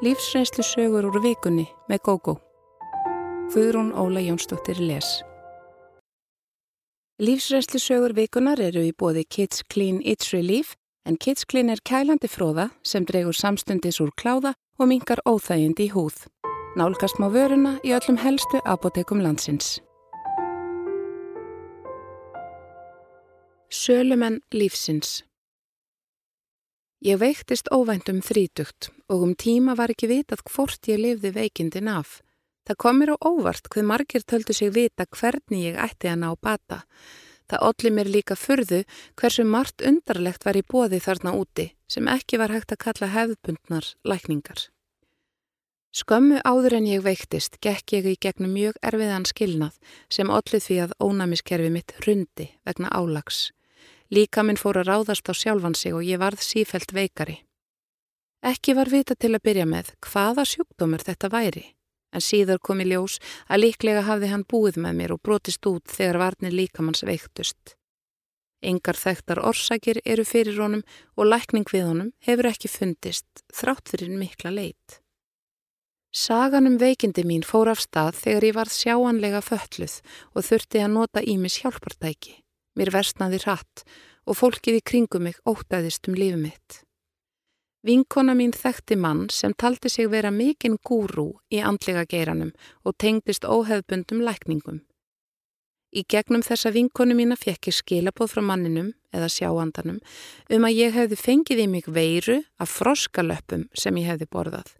Lífsreynslu sögur úr vikunni með GóGó. Guðrún Óla Jónsdóttir les. Lífsreynslu sögur vikunar eru í bóði Kids Clean It's Relief en Kids Clean er kælandi fróða sem dregur samstundis úr kláða og mingar óþægindi í húð. Nálgast má vöruna í öllum helstu apotekum landsins. Sölumenn lífsins Ég veiktist óvænt um þrítugt og um tíma var ekki vitað hvort ég lifði veikindin af. Það kom mér á óvart hvað margir töldu sig vita hvernig ég ætti að ná bata. Það olli mér líka furðu hversu margt undarlegt var í bóði þarna úti sem ekki var hægt að kalla hefðbundnar lækningar. Skömmu áður en ég veiktist gekk ég í gegnum mjög erfiðan skilnað sem ollið því að ónæmiskerfi mitt rundi vegna álags. Líka minn fór að ráðast á sjálfan sig og ég varð sífelt veikari. Ekki var vita til að byrja með hvaða sjúkdómur þetta væri, en síðar kom í ljós að líklega hafði hann búið með mér og brotist út þegar varnir líkamanns veiktust. Engar þekktar orsakir eru fyrir honum og lækning við honum hefur ekki fundist þrátt fyrir mikla leit. Sagan um veikindi mín fór af stað þegar ég varð sjáanlega fölluð og þurfti að nota ímis hjálpartæki. Mér versnaði hratt og fólkið í kringum mig ótaðist um lífið mitt. Vinkona mín þekkti mann sem taldi sig vera mikinn gúrú í andlega geiranum og tengdist óheðbundum lækningum. Í gegnum þessa vinkonu mína fekk ég skilabóð frá manninum eða sjáandanum um að ég hefði fengið í mig veiru af froskalöppum sem ég hefði borðað.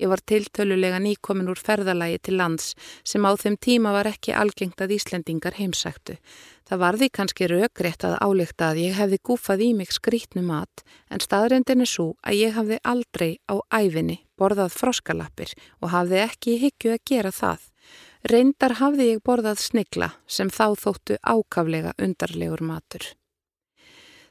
Ég var tiltölulega nýkomin úr ferðalagi til lands sem á þeim tíma var ekki algengt að Íslendingar heimsæktu. Það varði kannski raugrétt að álíkta að ég hefði gúfað í mig skrítnu mat en staðrendin er svo að ég hafði aldrei á æfinni borðað froskalappir og hafði ekki higgju að gera það. Reyndar hafði ég borðað snigla sem þá þóttu ákaflega undarlegur matur.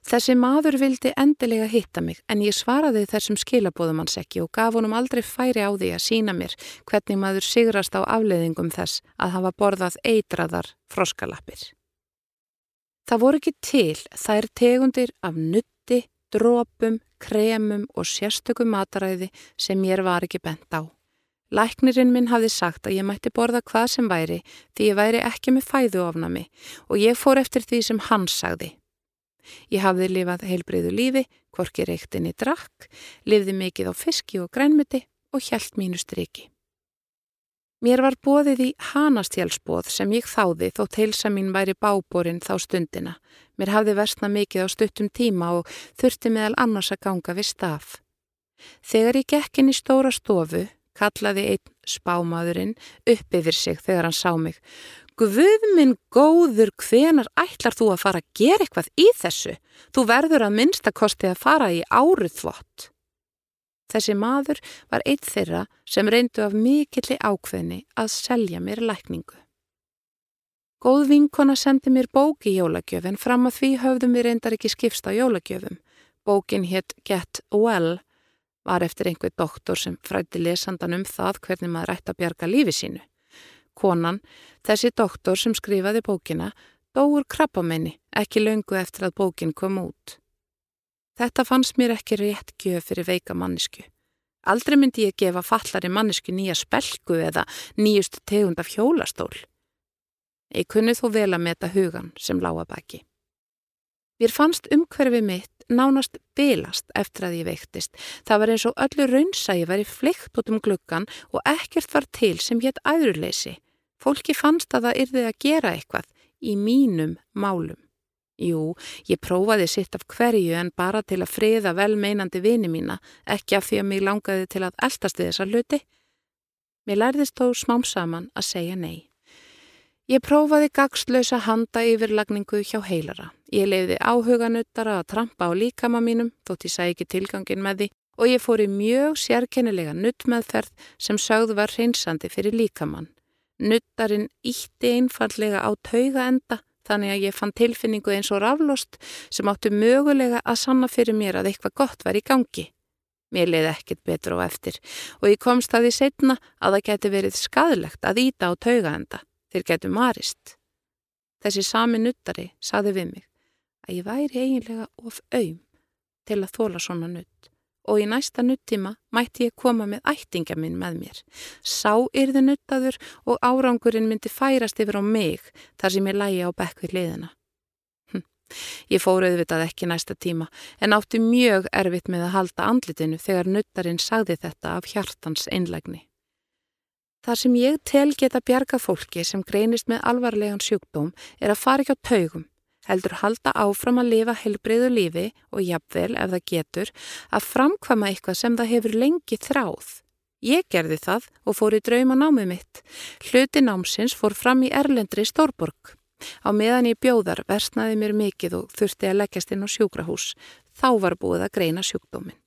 Þessi maður vildi endilega hitta mig en ég svaraði þessum skilabóðum hans ekki og gaf honum aldrei færi á því að sína mér hvernig maður sigrast á afleiðingum þess að hafa borðað eitraðar froskalappir. Það voru ekki til þær tegundir af nutti, drópum, kremum og sérstökum mataræði sem ég var ekki bent á. Læknirinn minn hafði sagt að ég mætti borða hvað sem væri því ég væri ekki með fæðu ofnami og ég fór eftir því sem hann sagði. Ég hafði lifað heilbreyðu lífi, hvorki reyktinni drakk, lifði mikið á fiski og grænmiti og hjælt mínu striki. Mér var bóðið í hanastjálsbóð sem ég þáði þótt heilsa mín væri báborinn þá stundina. Mér hafði versna mikið á stuttum tíma og þurfti meðal annars að ganga við staf. Þegar ég gekk inn í stóra stofu, kallaði einn spámaðurinn upp yfir sig þegar hann sá mig. Guð minn góður, hvenar ætlar þú að fara að gera eitthvað í þessu? Þú verður að minnstakosti að fara í áruð þvott. Þessi maður var eitt þeirra sem reyndu af mikilli ákveðni að selja mér lækningu. Góð vinkona sendi mér bóki í jólagjöf en fram að því höfðum við reyndar ekki skipst á jólagjöfum. Bókin hétt Get Well var eftir einhver doktor sem frætti lesandan um það hvernig maður ætti að bjarga lífi sínu. Konan, þessi doktor sem skrifaði bókina, dóur krabbamenni ekki löngu eftir að bókin kom út. Þetta fannst mér ekki rétt gjöf fyrir veika mannisku. Aldrei myndi ég gefa fallari mannisku nýja spelku eða nýjust tegund af hjólastól. Ég kunni þó vel að meta hugan sem lága baki. Mér fannst umhverfi mitt nánast bilast eftir að ég veiktist. Það var eins og öllu raunsægi væri fleikt út um gluggan og ekkert var til sem hétt æðurleysi. Fólki fannst að það yrði að gera eitthvað í mínum málum. Jú, ég prófaði sitt af hverju en bara til að friða velmeinandi vini mína, ekki af því að mig langaði til að eldast við þessa hluti. Mér lærðist þó smám saman að segja nei. Ég prófaði gagslösa handa yfirlagningu hjá heilara. Ég leiði áhuganuttara að trampa á líkama mínum, þótt ég sæ ekki tilgangin með því, og ég fór í mjög sérkennilega nuttmeðferð sem sögðu var hreinsandi fyrir líkamann. Nuttarinn ítti einfallega á tauga enda þannig að ég fann tilfinningu eins og raflost sem áttu mögulega að sanna fyrir mér að eitthvað gott var í gangi. Mér leiði ekkit betur á eftir og ég komst að því setna að það geti verið skadlegt að íta á tauga enda þeir getu marist. Þessi sami nuttari saði við mig að ég væri eiginlega of auðm til að þóla svona nutt og í næsta nuttíma mætti ég koma með ættinga minn með mér. Sá yrði nuttaður og árangurinn myndi færast yfir á mig þar sem ég lægi á bekk við liðina. Hm. Ég fór auðvitað ekki næsta tíma en átti mjög erfitt með að halda andlitinu þegar nuttarinn sagði þetta af hjartans einlegni. Þar sem ég tel geta bjarga fólki sem greinist með alvarlegan sjúkdóm er að fara ekki á taugum heldur halda áfram að lifa heilbreyðu lífi og jafnvel, ef það getur, að framkvama eitthvað sem það hefur lengi þráð. Ég gerði það og fór í drauma námið mitt. Hluti námsins fór fram í Erlendri Stórborg. Á meðan ég bjóðar versnaði mér mikið og þurfti að leggjast inn á sjúkrahús. Þá var búið að greina sjúkdómin.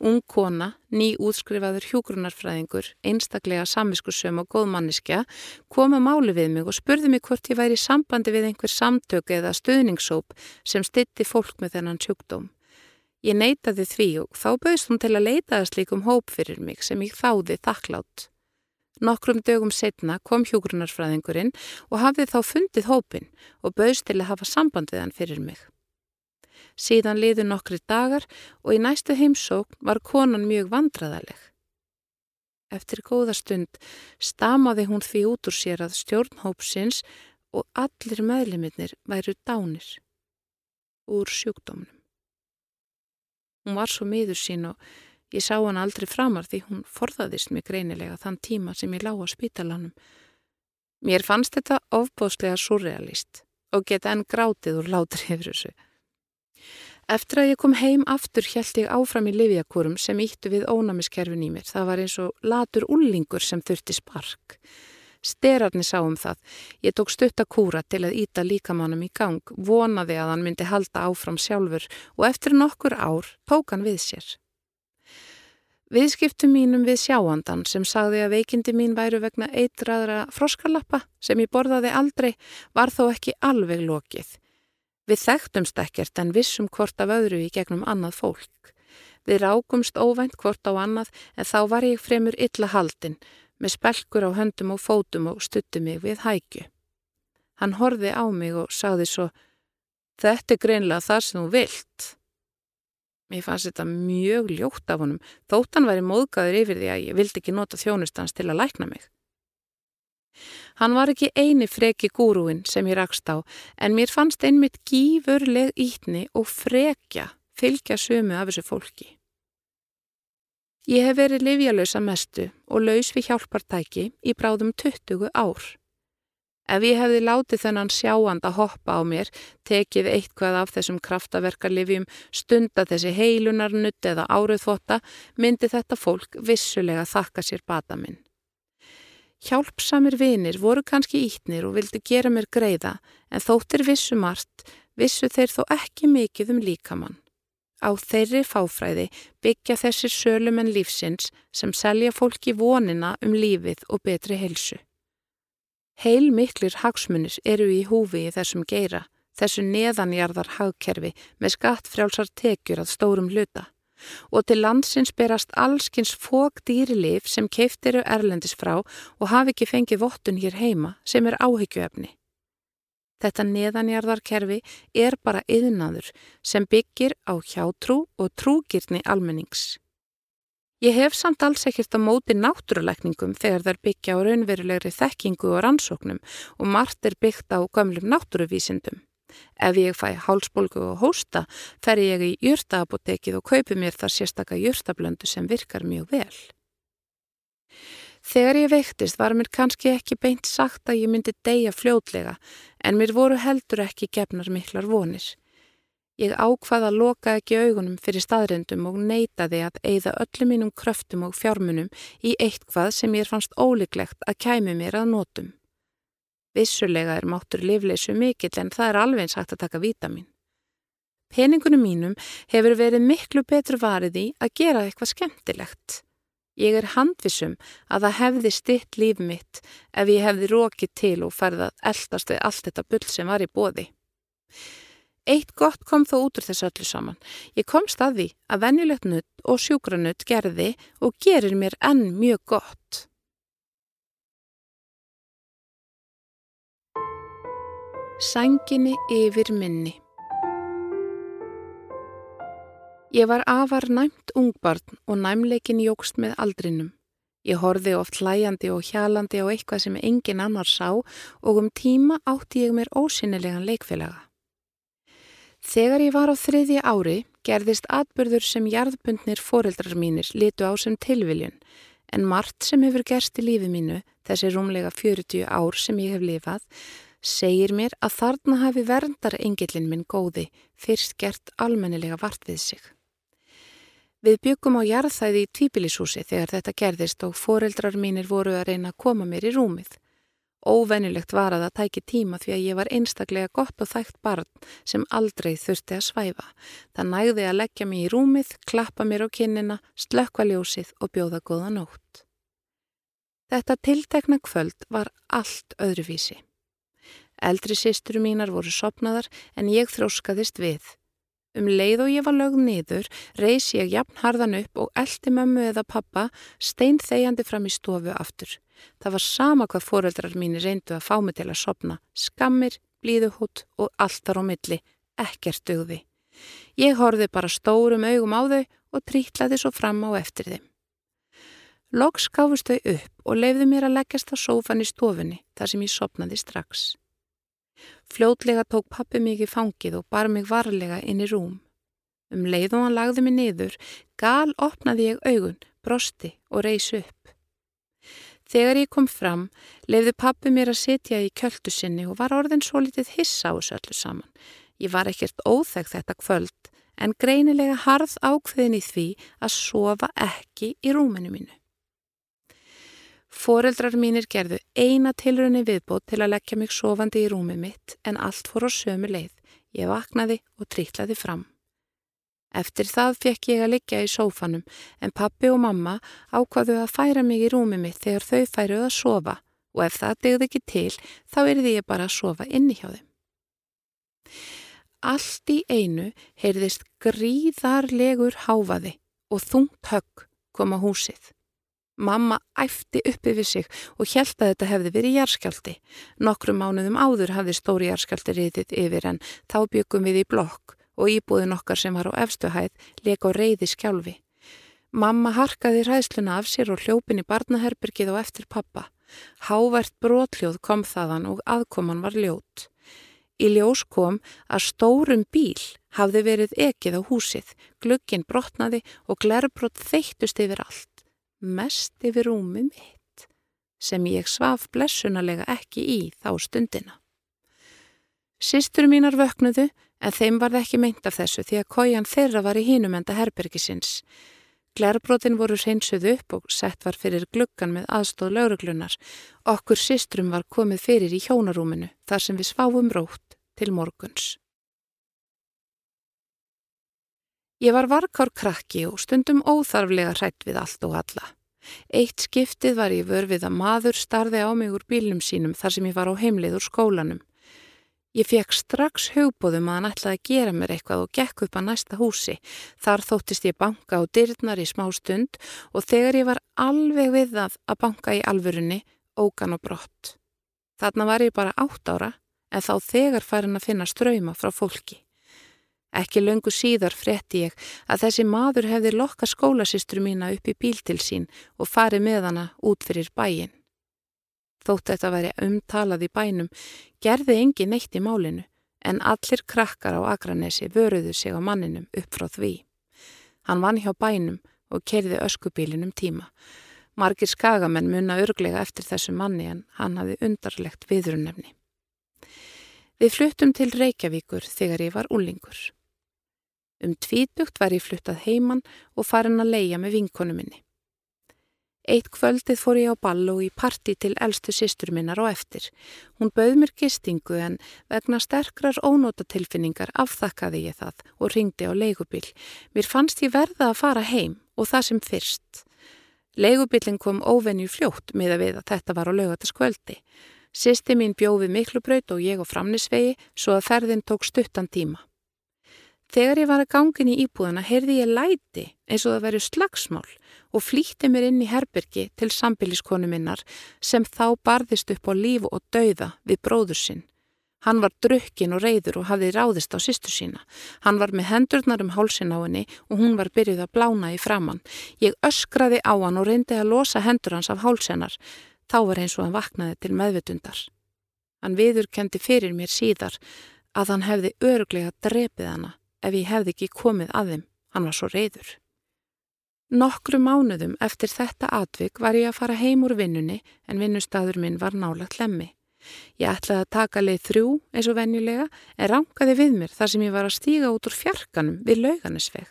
Ung kona, ný útskrifaður hjúgrunarfræðingur, einstaklega samviskusöm og góð manniska, kom að máli við mig og spurði mig hvort ég væri í sambandi við einhver samtök eða stuðningssóp sem stitti fólk með þennan sjúkdóm. Ég neytaði því og þá bauðst hún til að leita að slíkum hóp fyrir mig sem ég þáði þakklátt. Nokkrum dögum setna kom hjúgrunarfræðingurinn og hafði þá fundið hópin og bauðst til að hafa samband við hann fyrir mig. Síðan liðu nokkri dagar og í næstu heimsókn var konan mjög vandraðaleg. Eftir góða stund stamaði hún því út úr sér að stjórnhópsins og allir meðliminnir væru dánir úr sjúkdómnum. Hún var svo miður sín og ég sá hann aldrei framar því hún forðaðist mig greinilega þann tíma sem ég lág á spítalanum. Mér fannst þetta ofbóðslega surrealist og geta enn grátið úr látri yfir þessu. Eftir að ég kom heim aftur hjælt ég áfram í livjakorum sem íttu við ónæmiskerfin í mér. Það var eins og latur ullingur sem þurfti spark. Sterarni sá um það. Ég tók stuttakúra til að íta líkamannum í gang, vonaði að hann myndi halda áfram sjálfur og eftir nokkur ár tók hann við sér. Viðskiptum mínum við sjáandan sem sagði að veikindi mín væru vegna eitraðra froskarlappa sem ég borðaði aldrei var þó ekki alveg lokið. Við þekktumst ekkert en vissum hvort af öðru í gegnum annað fólk. Við rákumst óvænt hvort á annað en þá var ég fremur illa haldinn með spelkur á höndum og fótum og stutti mig við hækju. Hann horfi á mig og sagði svo Þetta er greinlega það sem þú vilt. Mér fannst þetta mjög ljótt af honum þótt hann væri móðgæður yfir því að ég vildi ekki nota þjónustans til að lækna mig. Hann var ekki eini freki gúrúin sem ég rakst á en mér fannst einmitt gífurleg ítni og frekja fylgja sömu af þessu fólki. Ég hef verið livjalösa mestu og laus við hjálpartæki í bráðum 20 ár. Ef ég hefði látið þennan sjáand að hoppa á mér, tekið eitthvað af þessum kraftaverkarlifjum, stunda þessi heilunarnutt eða áruðþóta, myndi þetta fólk vissulega þakka sér bata minn. Hjálpsamir vinir voru kannski ítnir og vildi gera mér greiða en þóttir vissu margt, vissu þeir þó ekki mikið um líkamann. Á þeirri fáfræði byggja þessir sölumenn lífsins sem selja fólki vonina um lífið og betri helsu. Heil miklir hagsmunir eru í húfi í þessum geira, þessu neðanjarðar hagkerfi með skattfrjálsar tekjur að stórum luta og til landsins berast allskins fók dýrilif sem keiftiru erlendis frá og hafi ekki fengið vottun hér heima sem er áhyggjuefni. Þetta neðanjarðarkerfi er bara yðnaður sem byggir á hjátrú og trúgirni almennings. Ég hef samt alls ekkert á móti náttúruleikningum þegar þær byggja á raunverulegri þekkingu og rannsóknum og margt er byggt á gamlum náttúruvísindum. Ef ég fæ hálsbólgu og hósta fer ég í jörtaapotekið og kaupi mér þar sérstaka jörtablöndu sem virkar mjög vel. Þegar ég veiktist var mér kannski ekki beint sagt að ég myndi deyja fljótlega en mér voru heldur ekki gefnar miklar vonir. Ég ákvaða að loka ekki augunum fyrir staðrendum og neytaði að eigða öllum mínum kröftum og fjármunum í eitthvað sem ég fannst óleiklegt að kæmi mér að nótum. Vissulega er máttur lifleysu mikill en það er alveg eins hægt að taka vítamin. Peningunum mínum hefur verið miklu betur varið í að gera eitthvað skemmtilegt. Ég er handvisum að það hefði stitt líf mitt ef ég hefði rókið til og ferðað eldast við allt þetta bull sem var í bóði. Eitt gott kom þó út úr þessu öllu saman. Ég kom staði að venjulegt nutt og sjúkranutt gerði og gerir mér enn mjög gott. Sænginni yfir minni Ég var afar næmt ungbarn og næmleikin jógst með aldrinum. Ég horfi oft hlæjandi og hjalandi á eitthvað sem engin annar sá og um tíma átti ég mér ósynilegan leikfélaga. Þegar ég var á þriðja ári gerðist atbyrður sem jarðbundnir foreldrar mínir litu á sem tilviljun en margt sem hefur gerst í lífi mínu, þessi rúmlega 40 ár sem ég hef lifað, segir mér að þarna hafi verndar engilin minn góði fyrst gert almennilega vart við sig. Við byggum á jarðþæði í tvíbilishúsi þegar þetta gerðist og foreldrar mínir voru að reyna að koma mér í rúmið. Óvenulegt var að það tæki tíma því að ég var einstaklega gott og þægt barn sem aldrei þurfti að svæfa. Það nægði að leggja mig í rúmið, klappa mér á kinnina, slökkva ljósið og bjóða góða nótt. Þetta tiltekna kvöld var allt öðruvísi. Eldri sýsturu mínar voru sopnaðar en ég þróskaðist við. Um leið og ég var lögð niður, reys ég jafn harðan upp og eldi mömmu eða pappa stein þegjandi fram í stofu aftur. Það var sama hvað foreldrar mín reyndu að fá mig til að sopna. Skammir, blíðuhút og allt þar á milli. Ekkert dögði. Ég horfi bara stórum augum á þau og trítlaði svo fram á eftir þeim. Loks gáfust þau upp og leiði mér að leggjast á sófan í stofunni þar sem ég sopnaði strax. Fljótlega tók pappi mig í fangið og bar mig varlega inn í rúm. Um leið og hann lagði mig niður, gal opnaði ég augun, brosti og reysi upp. Þegar ég kom fram, lefði pappi mér að setja í kjöldu sinni og var orðin svo litið hissa á þessu öllu saman. Ég var ekkert óþægt þetta kvöld en greinilega harð ákveðin í því að sofa ekki í rúminu mínu. Fóreldrar mínir gerðu eina tilrunni viðbót til að leggja mig sofandi í rúmið mitt en allt fór á sömu leið. Ég vaknaði og trítlaði fram. Eftir það fekk ég að liggja í sófanum en pappi og mamma ákvaðu að færa mig í rúmi mitt þegar þau færuð að sofa og ef það degði ekki til þá erði ég bara að sofa inni hjá þeim. Allt í einu heyrðist gríðarlegur háfaði og þungt högg kom á húsið. Mamma æfti uppi við sig og held að þetta hefði verið járskjaldi. Nokkrum mánuðum áður hafði stóri járskjaldi riðið yfir en þá byggum við í blokk og íbúðin okkar sem var á efstuhæð leik á reyði skjálfi. Mamma harkaði ræðsluna af sér og hljópin í barnaherbergið og eftir pappa. Hávert brotljóð kom þaðan og aðkoman var ljót. Í ljós kom að stórum bíl hafði verið ekið á húsið, glugginn brotnaði og glerbrot þeittust yfir allt, mest yfir rúmi mitt, sem ég svaf blessunalega ekki í þá stundina. Sistur mínar vöknuðu en þeim var það ekki meint af þessu því að kójan þeirra var í hínumenda herbergisins. Glerbrotin voru hreinsuð upp og sett var fyrir gluggan með aðstóð lauruglunar. Okkur sistrum var komið fyrir í hjónarúminu þar sem við sváum rótt til morguns. Ég var varkár krakki og stundum óþarflega hrætt við allt og alla. Eitt skiptið var ég vörfið að maður starði á mig úr bílnum sínum þar sem ég var á heimlið úr skólanum. Ég fekk strax hugbóðum að hann ætlaði að gera mér eitthvað og gekk upp að næsta húsi. Þar þóttist ég banka á dyrnar í smá stund og þegar ég var alveg við það að banka í alvörunni, ógan og brott. Þarna var ég bara átt ára en þá þegar farin að finna ströyma frá fólki. Ekki löngu síðar fretti ég að þessi maður hefði lokka skólasistru mína upp í bíl til sín og farið með hana út fyrir bæin. Þótt þetta veri umtalað í bænum, gerði engin neitt í málinu, en allir krakkar á Akranesi vöruðu sig á manninum upp frá því. Hann vann hjá bænum og kerði öskubílinum tíma. Margir skagamenn munna örglega eftir þessu manni en hann hafi undarlegt viðrunefni. Við fluttum til Reykjavíkur þegar ég var úlingur. Um tvítugt var ég fluttað heiman og farin að leia með vinkonu minni. Eitt kvöldið fór ég á ball og í parti til eldstu sýstur minnar og eftir. Hún bauð mér gistingu en vegna sterkrar ónótatilfinningar afþakkaði ég það og ringdi á leigubil. Mér fannst ég verða að fara heim og það sem fyrst. Leigubilin kom óvenju fljótt með að við að þetta var á lögataskvöldi. Sýsti mín bjóði miklubraut og ég á framnisvegi svo að ferðin tók stuttan tíma. Þegar ég var að gangin í íbúðana heyrði ég læti eins og það verið slagsmál og flýtti mér inn í herbergi til sambiliskonu minnar sem þá barðist upp á lífu og dauða við bróður sinn. Hann var drukkin og reyður og hafði ráðist á sýstu sína. Hann var með hendurnar um hálsin á henni og hún var byrjuð að blána í framann. Ég öskraði á hann og reyndi að losa hendur hans af hálsennar. Þá var eins og hann vaknaði til meðvitundar. Hann viðurkendi fyrir mér síðar að hann hefði öruglega drepið hana ef ég hefði ekki komið að þeim. Hann var svo reyður. Nokkru mánuðum eftir þetta atvik var ég að fara heim úr vinnunni en vinnustadur minn var nálagt lemmi. Ég ætlaði að taka leið þrjú eins og venjulega en rangaði við mér þar sem ég var að stíga út úr fjarkanum við lauganisveg.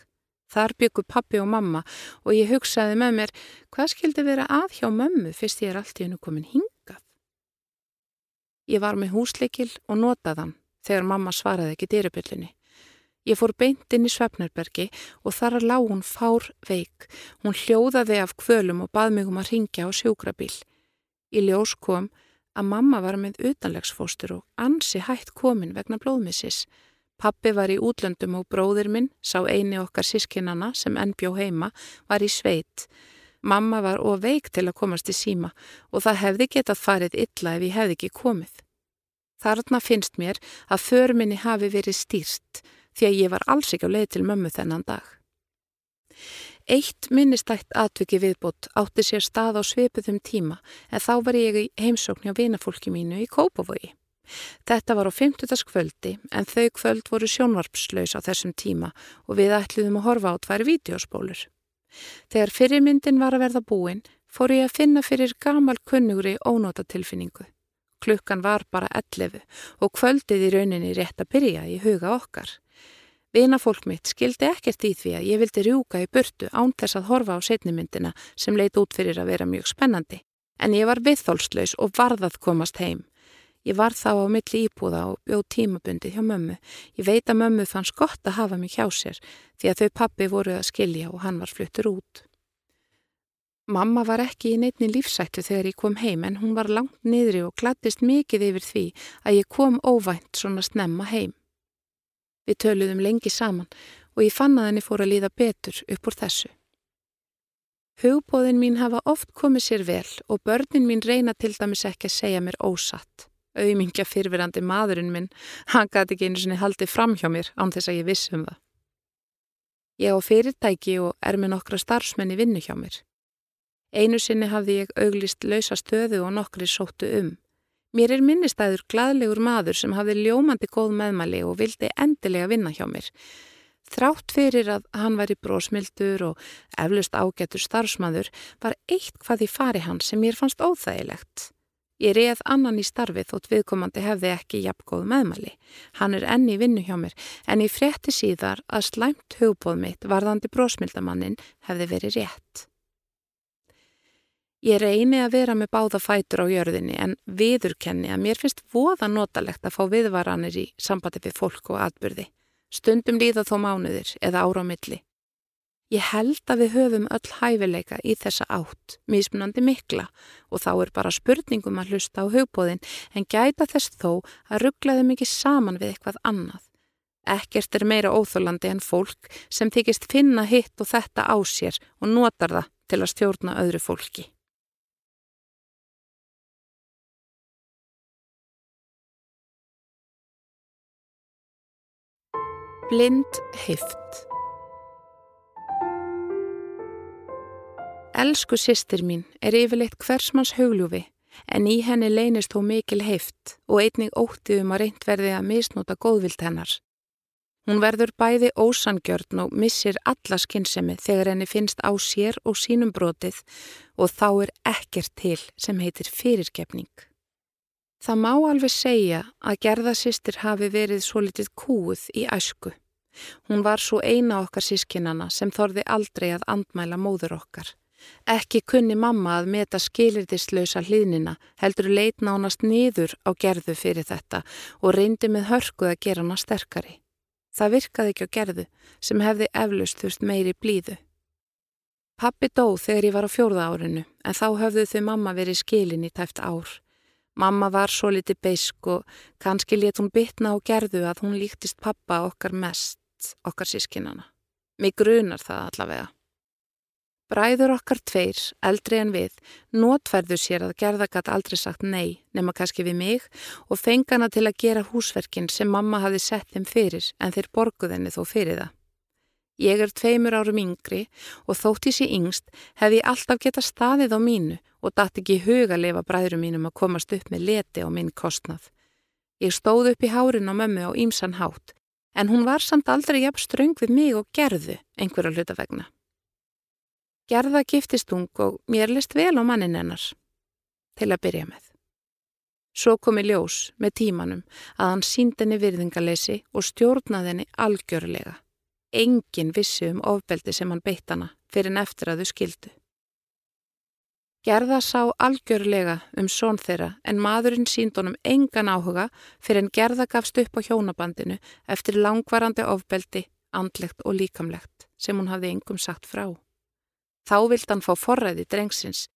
Þar byggu pappi og mamma og ég hugsaði með mér hvað skildi vera að hjá mömmu fyrst ég er allt í hennu komin hingað. Ég var með húsleikil og notaðan þegar mamma svaraði ekki dýrabyllinni. Ég fór beint inn í Svefnerbergi og þar að lág hún fár veik. Hún hljóðaði af kvölum og bað mig um að ringja á sjúkrabíl. Í ljós kom að mamma var með utanlegsfóstur og ansi hætt komin vegna blóðmissis. Pappi var í útlöndum og bróðir minn, sá eini okkar sískinnana sem enn bjó heima, var í sveit. Mamma var oveik til að komast í síma og það hefði getað farið illa ef ég hefði ekki komið. Þarna finnst mér að förminni hafi verið stýrt því að ég var alls ekki á leið til mömmu þennan dag. Eitt minnistætt atviki viðbútt átti sér stað á svipuðum tíma en þá var ég í heimsókn hjá vinafólki mínu í Kópavogi. Þetta var á 50. kvöldi en þau kvöld voru sjónvarpslaus á þessum tíma og við ætluðum að horfa á tvær vídeospólur. Þegar fyrirmyndin var að verða búin fór ég að finna fyrir gamal kunnugri ónótatilfinningu. Klukkan var bara 11 og kvöldið í rauninni rétt að byrja í huga okkar. Vinafólk mitt skildi ekkert í því að ég vildi rjúka í burtu án þess að horfa á setnimyndina sem leit út fyrir að vera mjög spennandi. En ég var viðþólslaus og varðað komast heim. Ég var þá á milli íbúða og bjóð tímabundi hjá mömmu. Ég veit að mömmu fannst gott að hafa mig hjá sér því að þau pappi voru að skilja og hann var fluttur út. Mamma var ekki í neittni lífsættu þegar ég kom heim en hún var langt niðri og glattist mikið yfir því að ég kom óvænt svona snemma heim. Við töluðum lengi saman og ég fann að henni fór að líða betur upp úr þessu. Hugbóðin mín hafa oft komið sér vel og börnin mín reyna til dæmis ekki að segja mér ósatt. Auðmingja fyrfirandi maðurinn minn, hann gæti ekki einu sinni haldið fram hjá mér án þess að ég vissi um það. Ég á fyrirtæki og er með nokkra starfsmenni vinnu hjá mér. Einu sinni hafði ég auglist lausa stöðu og nokkri sóttu um. Mér er minnistæður gladlegur maður sem hafði ljómandi góð meðmæli og vildi endilega vinna hjá mér. Þrátt fyrir að hann var í brósmildur og eflust ágættur starfsmæður var eitt hvað í fari hans sem mér fannst óþægilegt. Ég reið annan í starfið þótt viðkomandi hefði ekki jafn góð meðmæli. Hann er enni í vinnu hjá mér en ég frétti síðar að slæmt hugbóð mitt varðandi brósmildamannin hefði verið rétt. Ég reyni að vera með báða fætur á jörðinni en viðurkenni að mér finnst voða notalegt að fá viðvaranir í sambandi við fólk og atbyrði. Stundum líða þó mánuðir eða ára á milli. Ég held að við höfum öll hæfileika í þessa átt, mismunandi mikla og þá er bara spurningum að hlusta á hugbóðin en gæta þess þó að rugglaði mikið saman við eitthvað annað. Ekkert er meira óþólandi en fólk sem þykist finna hitt og þetta á sér og notar það til að stjórna öðru fólki. Blind heift Elsku sýstir mín er yfirleitt hversmanns hugljúfi en í henni leynist þó mikil heift og einnig óttið um að reynd verði að misnóta góðvild hennar. Hún verður bæði ósangjörn og missir alla skinnsemi þegar henni finnst á sér og sínum brotið og þá er ekkert til sem heitir fyrirgefning. Það má alveg segja að gerðasýstir hafi verið svo litið kúið í æsku. Hún var svo eina okkar sískinnana sem þorði aldrei að andmæla móður okkar. Ekki kunni mamma að meta skilirdislausa hlýðnina, heldur leit nánast niður á gerðu fyrir þetta og reyndi með hörkuð að gera hana sterkari. Það virkaði ekki á gerðu sem hefði eflust þurft meiri blíðu. Pappi dó þegar ég var á fjórða árinu en þá höfðu þau mamma verið skilin í tæft ár. Mamma var svo liti beisk og kannski let hún bitna á gerðu að hún líktist pappa okkar mest, okkar sískinana. Mig grunar það allavega. Bræður okkar tveir, eldri en við, notferðu sér að gerða gætt aldrei sagt nei, nema kannski við mig og fengana til að gera húsverkin sem mamma hafi sett þeim fyrir en þeir borguðinni þó fyrir það. Ég er tveimur árum yngri og þótt í sí yngst hef ég alltaf geta staðið á mínu og dætt ekki huga að lefa bræðurum mínum að komast upp með leti á minn kostnað. Ég stóð upp í hárin á mömmu á ímsan hátt en hún var samt aldrei jafn ströng við mig og gerðu einhverja hlutavegna. Gerða giftist ung og mér list vel á mannin hennar. Til að byrja með. Svo komi ljós með tímanum að hann sínd henni virðingalesi og stjórnaði henni algjörlega. Engin vissi um ofbeldi sem hann beitt hana fyrir en eftir að þau skildu. Gerða sá algjörlega um són þeirra en maðurinn sínd honum engan áhuga fyrir en gerða gafst upp á hjónabandinu eftir langvarandi ofbeldi, andlegt og líkamlegt sem hún hafði engum sagt frá. Þá vild hann fá forræði drengsins.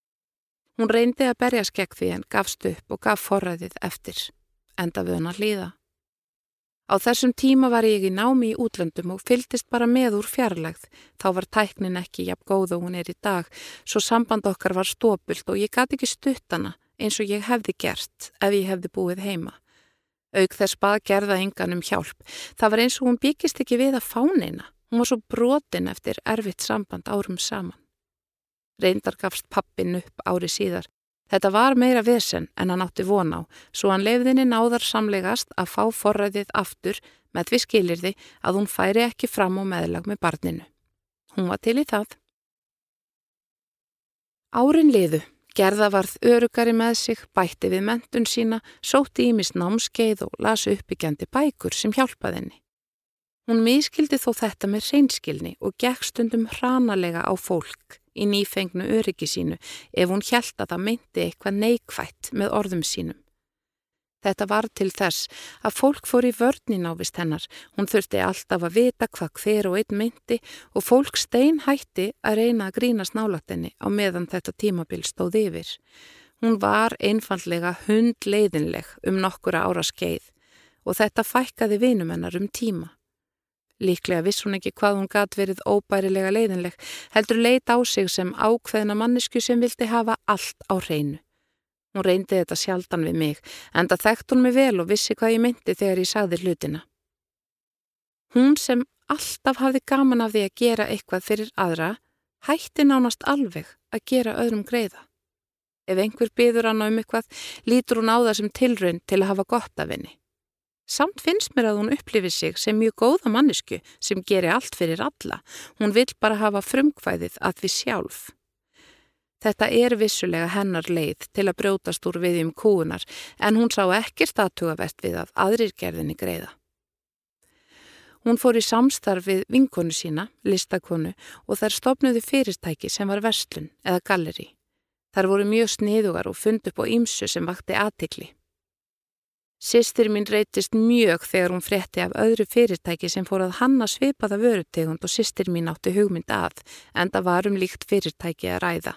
Hún reyndi að berja skekk því en gafst upp og gaf forræðið eftir, enda við hann að hlýða. Á þessum tíma var ég í námi í útlöndum og fyldist bara með úr fjarlægð. Þá var tæknin ekki jafn góð og hún er í dag, svo samband okkar var stópult og ég gati ekki stuttana eins og ég hefði gert ef ég hefði búið heima. Aug þess bað gerða engan um hjálp. Það var eins og hún byggist ekki við að fánina. Hún var svo brotin eftir erfitt samband árum saman. Reyndar gafst pappin upp ári síðar. Þetta var meira vesen en hann átti von á, svo hann lefðinni náðar samlegast að fá forræðið aftur með því skilirði að hún færi ekki fram á meðlag með barninu. Hún var til í það. Árin liðu, gerða varð örugari með sig, bætti við mentun sína, sótti ímis námskeið og lasu uppbyggjandi bækur sem hjálpaði henni. Hún miskildi þó þetta með reynskilni og gekk stundum hranalega á fólk í nýfengnu öryggi sínu ef hún hjælt að það myndi eitthvað neikvætt með orðum sínum. Þetta var til þess að fólk fór í vörnin ávist hennar. Hún þurfti alltaf að vita hvað hver og einn myndi og fólk stein hætti að reyna að grína snálatenni á meðan þetta tímabil stóð yfir. Hún var einfallega hundleiðinleg um nokkura ára skeið og þetta fækkaði vinumennar um tíma. Líklega viss hún ekki hvað hún gat verið óbærilega leiðinleg, heldur leit á sig sem ákveðina mannesku sem vildi hafa allt á hreinu. Hún reyndi þetta sjaldan við mig, en það þekkt hún mig vel og vissi hvað ég myndi þegar ég sagði hlutina. Hún sem alltaf hafði gaman af því að gera eitthvað fyrir aðra, hætti nánast alveg að gera öðrum greiða. Ef einhver byður hann um eitthvað, lítur hún á það sem tilraun til að hafa gott af henni. Samt finnst mér að hún upplifir sig sem mjög góða mannisku sem gerir allt fyrir alla. Hún vil bara hafa frumkvæðið að við sjálf. Þetta er vissulega hennar leið til að brjótast úr viðjum kúunar en hún sá ekki statugavert við að aðrir gerðinni greiða. Hún fór í samstarf við vinkonu sína, listakonu, og þær stopnuði fyrirtæki sem var vestlun eða galleri. Þar voru mjög sniðugar og fund upp á ímsu sem vakti aðtikli. Sistir mín reytist mjög þegar hún frétti af öðru fyrirtæki sem fór að hanna svipaða vörutegund og sistir mín átti hugmynd að en það var um líkt fyrirtæki að ræða.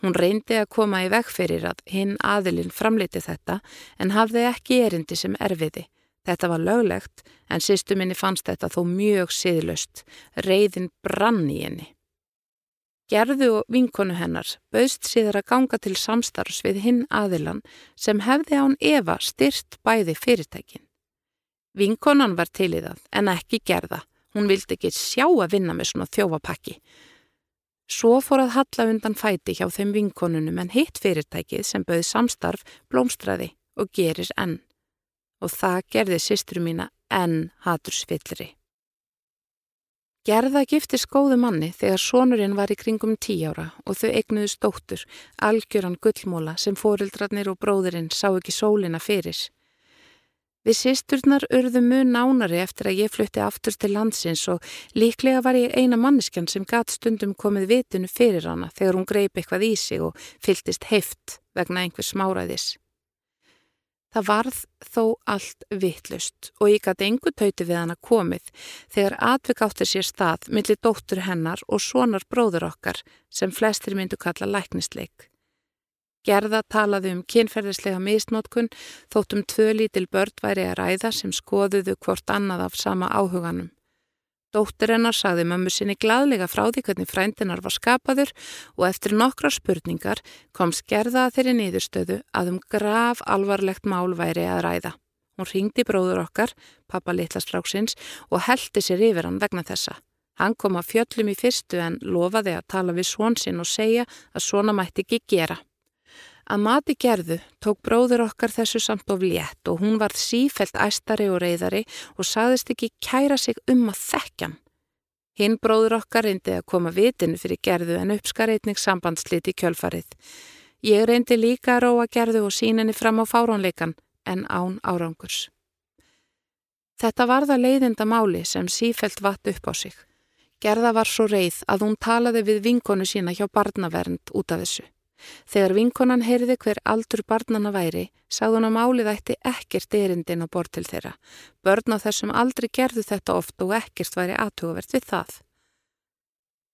Hún reyndi að koma í veg fyrir að hinn aðilinn framleiti þetta en hafði ekki erindi sem erfiði. Þetta var löglegt en sýstu minni fannst þetta þó mjög siðlust. Reyðin brann í henni. Gerðu og vinkonu hennar bauðst síðar að ganga til samstarfs við hinn aðilan sem hefði án Eva styrt bæði fyrirtækin. Vinkonan var til í það en ekki gerða. Hún vildi ekki sjá að vinna með svona þjófapakki. Svo fór að halla undan fæti hjá þeim vinkonunum en hitt fyrirtækið sem bauði samstarf blómstræði og gerir enn. Og það gerði sýstru mína enn hatursvillri. Gerða giftist góðu manni þegar sonurinn var í kringum tí ára og þau eignuðu stóttur, algjöran gullmóla sem fórildratnir og bróðurinn sá ekki sólina fyrir. Við sýsturnar urðu mjög nánari eftir að ég flutti aftur til landsins og líklega var ég eina manneskjan sem gatt stundum komið vitinu fyrir hana þegar hún greip eitthvað í sig og fylltist heift vegna einhvers smáraðis. Það varð þó allt vittlust og ég gæti engu tauti við hana komið þegar atvik átti sér stað millir dóttur hennar og sonar bróður okkar sem flestir myndu kalla læknistleik. Gerða talaði um kynferðislega misnótkun þóttum tvö lítil börn væri að ræða sem skoðuðu hvort annað af sama áhuganum. Dóttir hennar sagði mömmu sinni gladlega frá því hvernig frændinar var skapaður og eftir nokkra spurningar kom skerða þeirri niðurstöðu að um graf alvarlegt mál væri að ræða. Hún ringdi bróður okkar, pappa litlastráksins, og heldi sér yfir hann vegna þessa. Hann kom að fjöllum í fyrstu en lofaði að tala við svon sinn og segja að svona mætti ekki gera. Að mati gerðu tók bróður okkar þessu samt of létt og hún var sífelt æstari og reyðari og saðist ekki kæra sig um að þekkjan. Hinn bróður okkar reyndi að koma vitinu fyrir gerðu en uppskar eitning sambandsliti kjölfarið. Ég reyndi líka að róa gerðu og síninni fram á fárónleikan en án árangurs. Þetta var það leiðinda máli sem sífelt vatt upp á sig. Gerða var svo reið að hún talaði við vinkonu sína hjá barnavernd út af þessu. Þegar vinkonan heyrði hver aldur barnana væri, sagði hún að málið ætti ekkert erindin á bort til þeirra. Börn á þessum aldrei gerðu þetta oft og ekkert væri aðtugavert við það.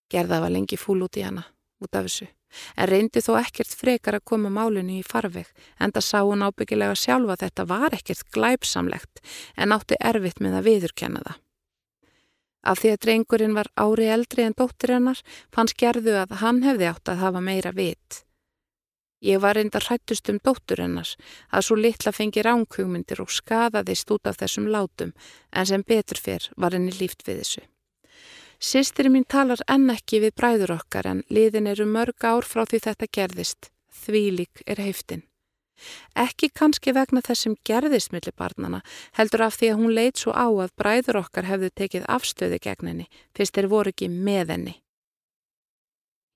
Gerða var lengi fúl út í hana, út af þessu en reyndi þó ekkert frekar að koma málinu í farveg en það sá hún ábyggilega sjálfa að þetta var ekkert glæpsamlegt en átti erfitt með að viðurkenna það. Af því að drengurinn var ári eldri en dóttir hennar fanns gerðu að hann hefði átt að hafa meira vit. Ég var reyndar hrættust um dóttur hennars að svo litla fengi ránkugmyndir og skadaðist út af þessum látum en sem betur fyrr var henni líft við þessu. Sistri mín talar enn ekki við bræður okkar en liðin eru mörg ár frá því þetta gerðist. Þvílik er heiftin. Ekki kannski vegna þessum gerðist millir barnana, heldur af því að hún leit svo á að bræður okkar hefðu tekið afstöði gegn henni, fyrst þeir voru ekki með henni.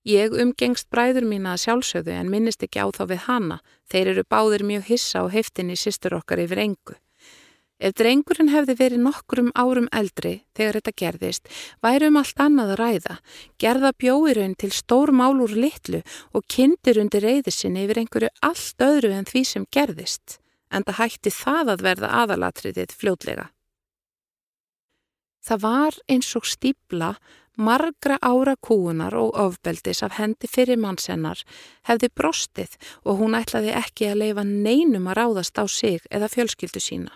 Ég umgengst bræður mína að sjálfsögðu en minnist ekki á þá við hana, þeir eru báðir mjög hissa og heiftin í sýstur okkar yfir engu. Ef drengurinn hefði verið nokkrum árum eldri þegar þetta gerðist, væri um allt annað að ræða, gerða bjóirun til stór mál úr litlu og kindir undir reyðisinni yfir einhverju allt öðru en því sem gerðist, en það hætti það að verða aðalatriðið fljótlega. Það var eins og stíbla margra ára kúunar og ofbeldis af hendi fyrir mannsennar hefði brostið og hún ætlaði ekki að leifa neinum að ráðast á sig eða fjölskyldu sína.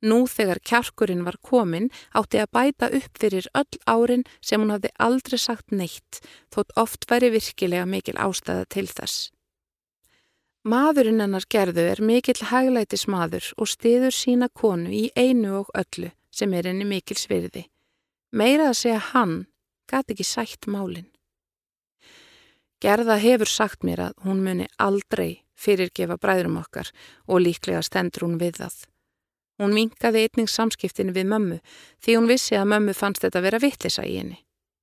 Nú þegar kjarkurinn var komin átti að bæta upp fyrir öll árin sem hún hafði aldrei sagt neitt, þótt oft væri virkilega mikil ástæða til þess. Maðurinn hennar gerðu er mikill haglætis maður og stiður sína konu í einu og öllu sem er henni mikil svirði. Meira að segja hann gæti ekki sætt málinn. Gerða hefur sagt mér að hún muni aldrei fyrirgefa bræðrum okkar og líklega stendur hún við það. Hún minkaði einning samskiptinu við mömmu því hún vissi að mömmu fannst þetta vera vittlisa í henni.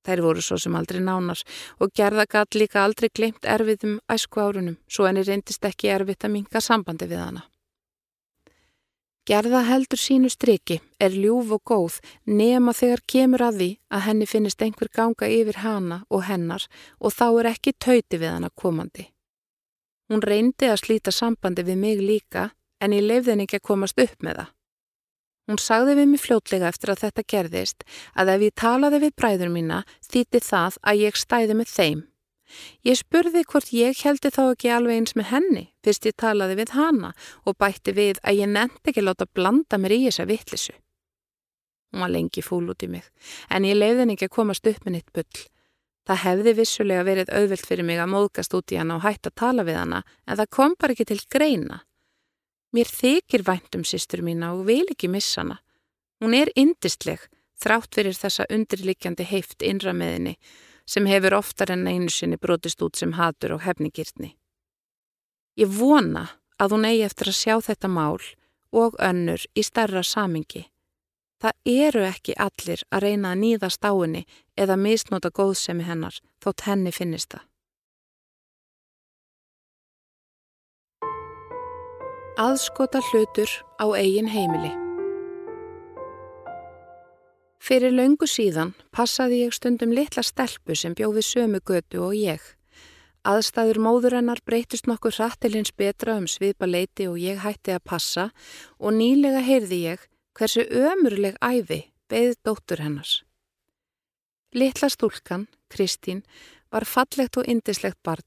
Þær voru svo sem aldrei nánar og gerða gatt líka aldrei glemt erfiðum æsku árunum svo henni reyndist ekki erfitt að minka sambandi við hana. Gerða heldur sínu striki, er ljúf og góð nema þegar kemur að því að henni finnist einhver ganga yfir hana og hennar og þá er ekki tauti við hana komandi. Hún reyndi að slíta sambandi við mig líka en ég leifði henni ekki að komast upp með það. Hún sagði við mig fljótlega eftir að þetta gerðist að ef ég talaði við bræður mína þýtti það að ég stæði með þeim. Ég spurði hvort ég heldi þá ekki alveg eins með henni fyrst ég talaði við hana og bætti við að ég nefndi ekki láta blanda mér í þessa vittlisu. Hún var lengi fúl út í mig en ég leiði henni ekki að komast upp með nitt bull. Það hefði vissulega verið auðvilt fyrir mig að móðgast út í hana og hætta að tala við hana en það kom bara ekki til greina. Mér þykir væntum sýstur mína og vil ekki missa hana. Hún er indistleg, þrátt fyrir þessa undirlikjandi heift innra meðinni sem hefur oftar en einu sinni brotist út sem hatur og hefningirtni. Ég vona að hún eigi eftir að sjá þetta mál og önnur í starra samingi. Það eru ekki allir að reyna að nýðast á henni eða misnóta góðsemi hennar þótt henni finnist það. Aðskota hlutur á eigin heimili Fyrir laungu síðan passaði ég stundum litla stelpu sem bjóði sömu götu og ég. Aðstæður móðurennar breytist nokkur hrattilins betra um svipa leiti og ég hætti að passa og nýlega heyrði ég hversu ömurleg æfi beðið dóttur hennars. Litla stúlkan, Kristín, var fallegt og indislegt barn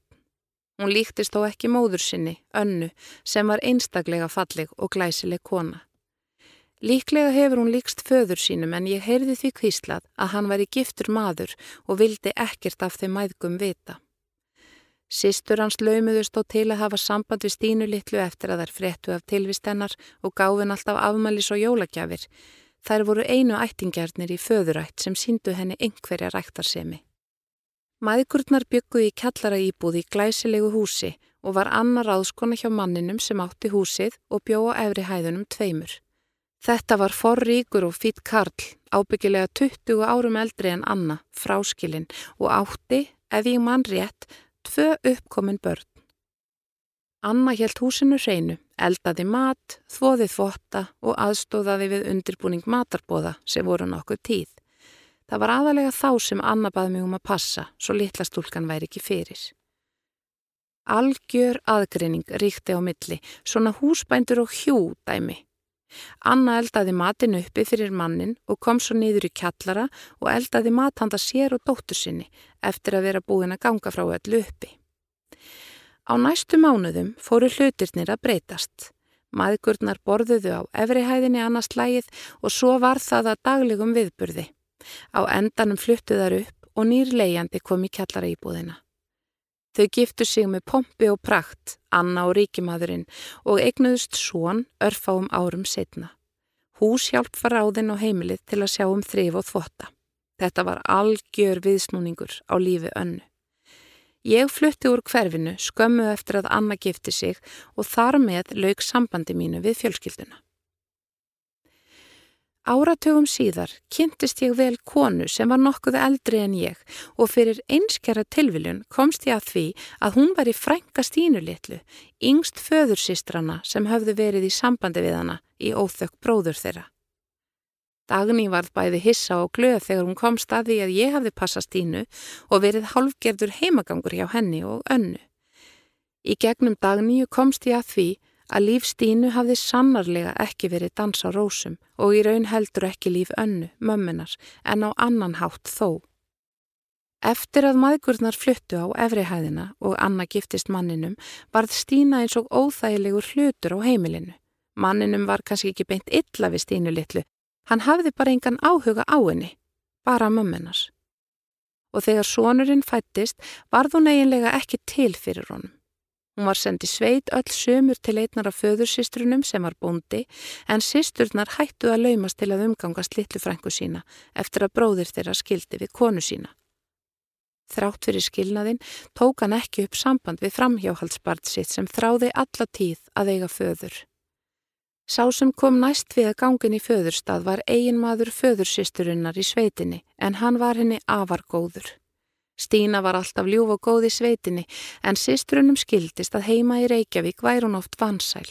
Hún líktist þó ekki móður sinni, önnu, sem var einstaklega falleg og glæsileg kona. Líklega hefur hún líkst föður sínum en ég heyrði því kvíslað að hann væri giftur maður og vildi ekkert af þeim mæðgum vita. Sistur hans laumuðust og til að hafa samband við Stínu litlu eftir að þær fréttu af tilvistennar og gáfin alltaf afmælis og jólagjafir. Þær voru einu ættingjarnir í föðurætt sem síndu henni einhverja ræktarsemi. Mæðgurnar bygguði í kallara íbúði í glæsilegu húsi og var annar áskona hjá manninum sem átti húsið og bjóða efri hæðunum tveimur. Þetta var forríkur og fýtt Karl, ábyggilega 20 árum eldri en Anna, fráskilinn og átti, ef ég mann rétt, tvö uppkomin börn. Anna helt húsinu hreinu, eldaði mat, þvoði þvotta og aðstóðaði við undirbúning matarbóða sem voru nokkuð tíð. Það var aðalega þá sem Anna baði mig um að passa, svo litla stúlkan væri ekki fyrir. Algjör aðgreining ríkti á milli, svona húsbændur og hjú dæmi. Anna eldaði matin uppi fyrir mannin og kom svo niður í kjallara og eldaði mathanda sér og dóttur sinni eftir að vera búin að ganga frá öllu uppi. Á næstu mánuðum fóru hlutirnir að breytast. Maðgurnar borðuðu á efrihæðinni annars lægið og svo var það að daglegum viðburði. Á endanum fluttuðar upp og nýr leiðjandi kom í kjallara íbúðina. Þau giftu sig með pompi og prakt, Anna og ríkimadurinn og eignuðust svon örfáum árum setna. Húshjálp var áðinn á heimilið til að sjá um þrif og þvotta. Þetta var algjör viðsnúningur á lífi önnu. Ég flutti úr hverfinu skömmu eftir að Anna gifti sig og þar með lauk sambandi mínu við fjölskylduna. Áratögum síðar kynntist ég vel konu sem var nokkuð eldri en ég og fyrir einskjara tilviljun komst ég að því að hún var í frænka stínulitlu, yngst föðursýstrana sem höfðu verið í sambandi við hana í óþökk bróður þeirra. Dagni varð bæði hissa og glöð þegar hún komst að því að ég hafði passast stínu og verið hálfgerður heimagangur hjá henni og önnu. Í gegnum Dagníu komst ég að því að líf Stínu hafði sannarlega ekki verið dans á rósum og í raun heldur ekki líf önnu, mömmunar, en á annan hátt þó. Eftir að maðgurnar fluttu á efrihæðina og Anna giftist manninum varð Stína eins og óþægilegur hlutur á heimilinu. Manninum var kannski ekki beint illa við Stínu litlu, hann hafði bara engan áhuga á henni, bara mömmunas. Og þegar sonurinn fættist varð hún eiginlega ekki til fyrir honum. Hún var sendið sveit öll sömur til einnar af föðursýstrunum sem var bóndi en sýsturnar hættu að laumast til að umgangast litlu frængu sína eftir að bróðir þeirra skildi við konu sína. Þrátt fyrir skilnaðin tók hann ekki upp samband við framhjáhaldsbart sitt sem þráði alla tíð að eiga föður. Sá sem kom næst við að gangin í föðurstað var eigin maður föðursýsturinnar í sveitinni en hann var henni afargóður. Stína var alltaf ljúf og góð í sveitinni en sýstrunum skildist að heima í Reykjavík væri hún oft vansæl.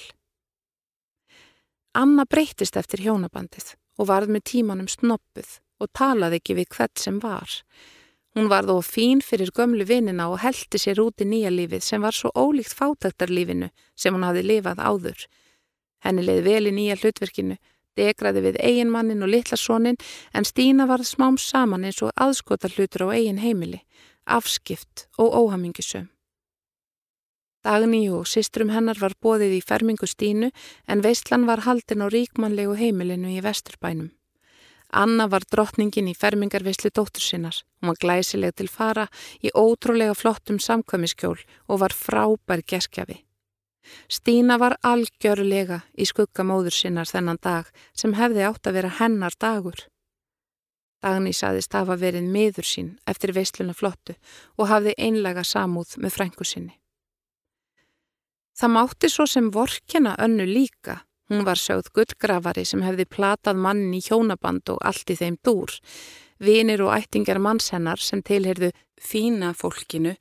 Anna breytist eftir hjónabandið og varð með tímanum snoppuð og talaði ekki við hvert sem var. Hún var þó fín fyrir gömlu vinnina og heldi sér út í nýja lífið sem var svo ólíkt fátaktarlífinu sem hún hafi lifað áður. Henni leiði vel í nýja hlutverkinu degraði við eiginmannin og litlasónin en Stína varð smám saman eins og aðskota hlutur á eigin heimili, afskipt og óhamingisum. Dagni og sistrum hennar var bóðið í fermingu Stínu en Veistlan var haldin á ríkmannlegu heimilinu í Vesturbænum. Anna var drottningin í fermingarveislu dóttur sinnar. Hún var glæsileg til fara í ótrúlega flottum samkvæmiskjól og var frábær geskjafi. Stína var algjörlega í skuggamóður sinnar þennan dag sem hefði átt að vera hennar dagur. Dagni saðist hafa verið miður sín eftir veisluna flottu og hafði einlega samúð með frængu sinni. Það mátti svo sem vorkjana önnu líka. Hún var sjóð gullgrafari sem hefði platað mannin í hjónaband og allt í þeim dúr. Vinir og ættingar mannshennar sem tilherðu fína fólkinu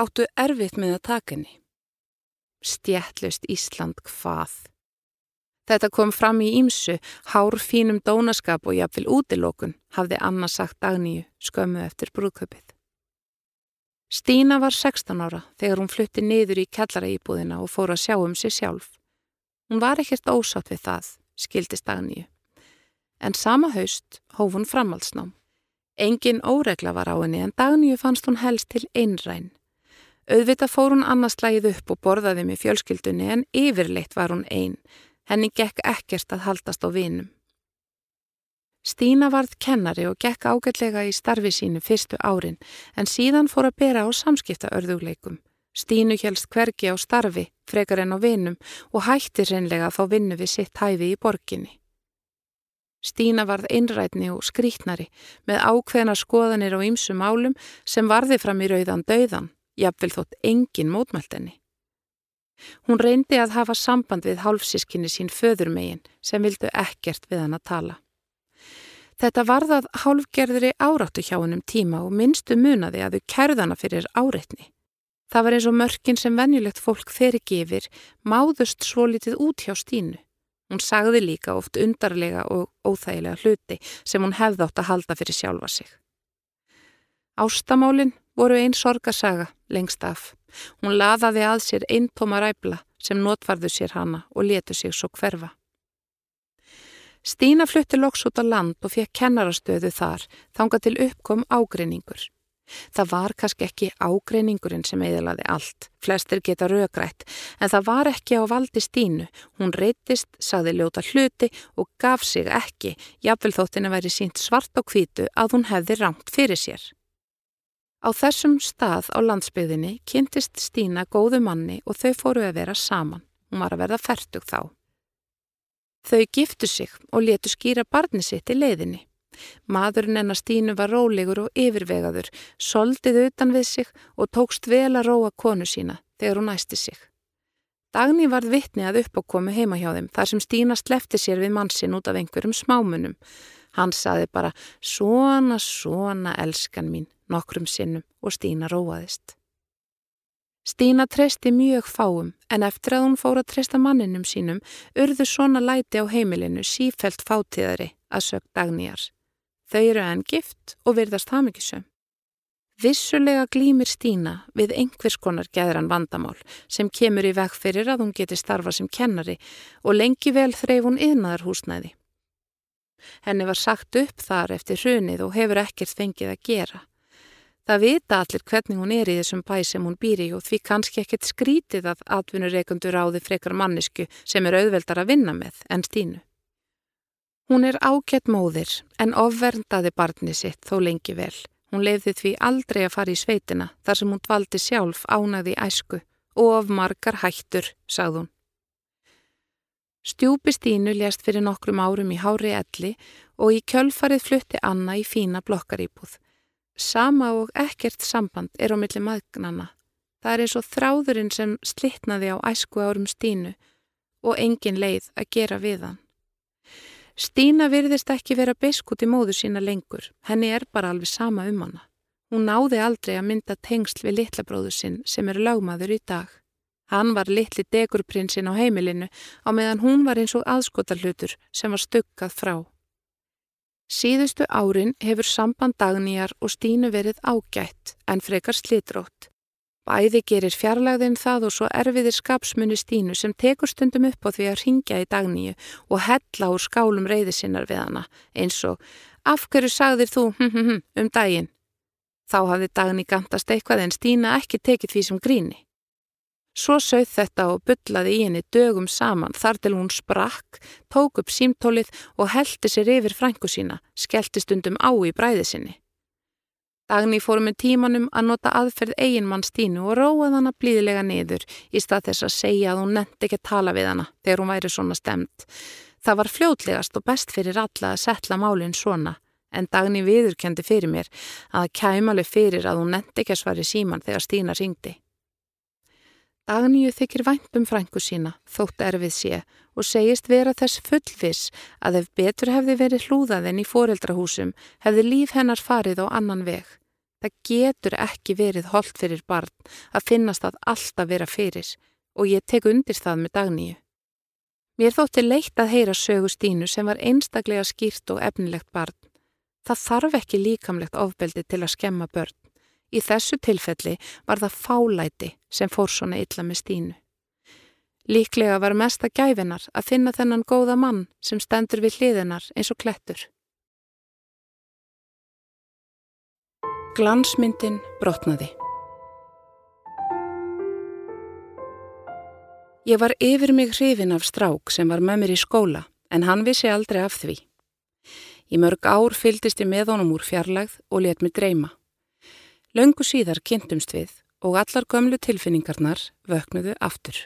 áttu erfitt með að taka henni stjættlust Ísland hvað. Þetta kom fram í ímsu, hár fínum dónaskap og jafnvel útilókun, hafði Anna sagt Agníu skömmu eftir brúðköpið. Stína var 16 ára þegar hún flutti niður í kjallaraýbúðina og fór að sjá um sig sjálf. Hún var ekkert ósátt við það, skildist Agníu. En sama haust hóf hún framhaldsnám. Engin óregla var á henni en Dagníu fannst hún helst til einræn Auðvita fór hún annarslægið upp og borðaði með fjölskyldunni en yfirleitt var hún einn. Henni gekk ekkert að haldast á vinum. Stína varð kennari og gekk ágætlega í starfi sínu fyrstu árin en síðan fór að bera á samskiptaörðugleikum. Stínu helst hvergi á starfi, frekar en á vinum og hætti reynlega að fá vinnu við sitt hæfi í borginni. Stína varð innrætni og skrítnari með ákveðna skoðanir á ýmsum álum sem varði fram í rauðan döðan, jafnvel þótt engin mótmæltenni. Hún reyndi að hafa samband við hálfsískinni sín föðurmegin sem vildu ekkert við hann að tala. Þetta varðað hálfgerðri áráttu hjá hennum tíma og minnstu munaði að þau kærðana fyrir áreitni. Það var eins og mörkin sem venjulegt fólk ferigifir máðust svo litið út hjá Stínu. Hún sagði líka oft undarlega og óþægilega hluti sem hún hefði átt að halda fyrir sjálfa sig. Ástamálinn voru einn sorgasaga lengst af. Hún laðaði að sér einn tóma ræfla sem notvarðu sér hana og letu sig svo hverfa. Stína flutti loks út á land og fekk kennarastöðu þar þanga til uppkom ágreiningur. Það var kannski ekki ágreiningurinn sem eðalaði allt, flestir geta raugrætt, en það var ekki á valdi Stínu. Hún reytist, sagði ljóta hluti og gaf sig ekki, jafnvel þóttin að veri sínt svart á kvítu að hún hefði rangt fyrir sér. Á þessum stað á landsbyðinni kynntist Stína góðu manni og þau fóru að vera saman. Hún var að verða færtug þá. Þau giftu sig og letu skýra barni sitt í leiðinni. Maðurinn enna Stínu var rólegur og yfirvegaður, soldið utan við sig og tókst vel að róa konu sína þegar hún næsti sig. Dagni varð vittni að uppákomu heima hjá þeim þar sem Stína slefti sér við mannsinn út af einhverjum smámunum. Hann saði bara svona, svona elskan mín nokkrum sinnum og Stína róaðist. Stína treysti mjög fáum en eftir að hún fór að treysta manninum sínum urðu svona læti á heimilinu sífelt fátíðari að sög Dagnýjar. Þau eru enn gift og virðast hafmyggisum. Vissulega glýmir Stína við einhvers konar geðran vandamál sem kemur í veg fyrir að hún geti starfa sem kennari og lengi vel þreif hún yðnaðar húsnæði. Henni var sagt upp þar eftir hrunið og hefur ekkert fengið að gera. Það vita allir hvernig hún er í þessum bæ sem hún býri og því kannski ekkert skrítið að atvinnureikundur áði frekar mannisku sem er auðveldar að vinna með en Stínu. Hún er ágætt móðir en ofverndaði barni sitt þó lengi vel. Hún lefði því aldrei að fara í sveitina þar sem hún dvaldi sjálf ánaði æsku og of margar hættur, sagði hún. Stjúpi Stínu lést fyrir nokkrum árum í Hári Elli og í kjölfarið flutti Anna í fína blokkarýpúð. Sama og ekkert samband er á milli maðgnana. Það er eins og þráðurinn sem slittnaði á æsku árum Stínu og engin leið að gera við hann. Stína virðist ekki vera beskut í móðu sína lengur, henni er bara alveg sama um hana. Hún náði aldrei að mynda tengsl við litlabróðu sinn sem er lögmaður í dag. Hann var litli degurprinsinn á heimilinu á meðan hún var eins og aðskotarlutur sem var stukkað frá. Síðustu árin hefur samband dagníjar og Stínu verið ágætt en frekar slitrótt. Bæði gerir fjarlagðin það og svo erfiðir skapsmunni Stínu sem tekur stundum upp á því að ringja í dagníu og hella úr skálum reyðisinnar við hana eins og af hverju sagðir þú hm, hm, hm, um daginn? Þá hafði dagní gantast eitthvað en Stína ekki tekið því sem gríni. Svo sögð þetta og byllaði í henni dögum saman þar til hún sprakk, tók upp símtólið og heldi sér yfir frængu sína, skellti stundum á í bræði sinni. Dagni fór með tímanum að nota aðferð eiginmann Stínu og róað hana blíðilega niður í stað þess að segja að hún nefndi ekki að tala við hana þegar hún væri svona stemt. Það var fljótlegast og best fyrir alla að setla málinn svona en Dagni viðurkendi fyrir mér að kæmali fyrir að hún nefndi ekki að svari síman þegar Stína ringdi. Dagníu þykir vænt um frængu sína, þótt erfið sé, og segist vera þess fullvis að ef betur hefði verið hlúðað en í foreldrahúsum, hefði líf hennar farið á annan veg. Það getur ekki verið holdt fyrir barn að finnast að alltaf vera fyrir og ég tek undir það með Dagníu. Mér þótti leitt að heyra sögu Stínu sem var einstaklega skýrt og efnilegt barn. Það þarf ekki líkamlegt ofbeldi til að skemma börn. Í þessu tilfelli var það fálæti sem fór svona illa með Stínu. Líklega var mesta gæfinar að finna þennan góða mann sem stendur við hliðinar eins og klettur. Glansmyndin brotnaði. Ég var yfir mig hrifin af strák sem var með mér í skóla en hann vissi aldrei af því. Í mörg ár fyldist ég með honum úr fjarlægð og let mig dreyma. Laungu síðar kynntumst við og allar gömlu tilfinningarnar vöknuðu aftur.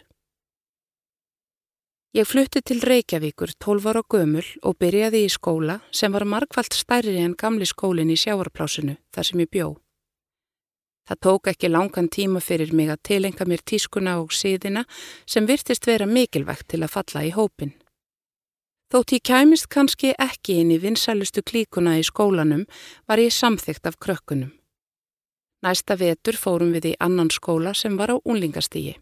Ég flutti til Reykjavíkur 12 ára gömul og byrjaði í skóla sem var markvallt stærri en gamli skólin í sjáarplásinu þar sem ég bjó. Það tók ekki langan tíma fyrir mig að tilenga mér tískuna og síðina sem virtist vera mikilvægt til að falla í hópin. Þótt ég kæmist kannski ekki inn í vinsælustu klíkuna í skólanum var ég samþygt af krökkunum. Næsta vetur fórum við í annan skóla sem var á unlingastígi.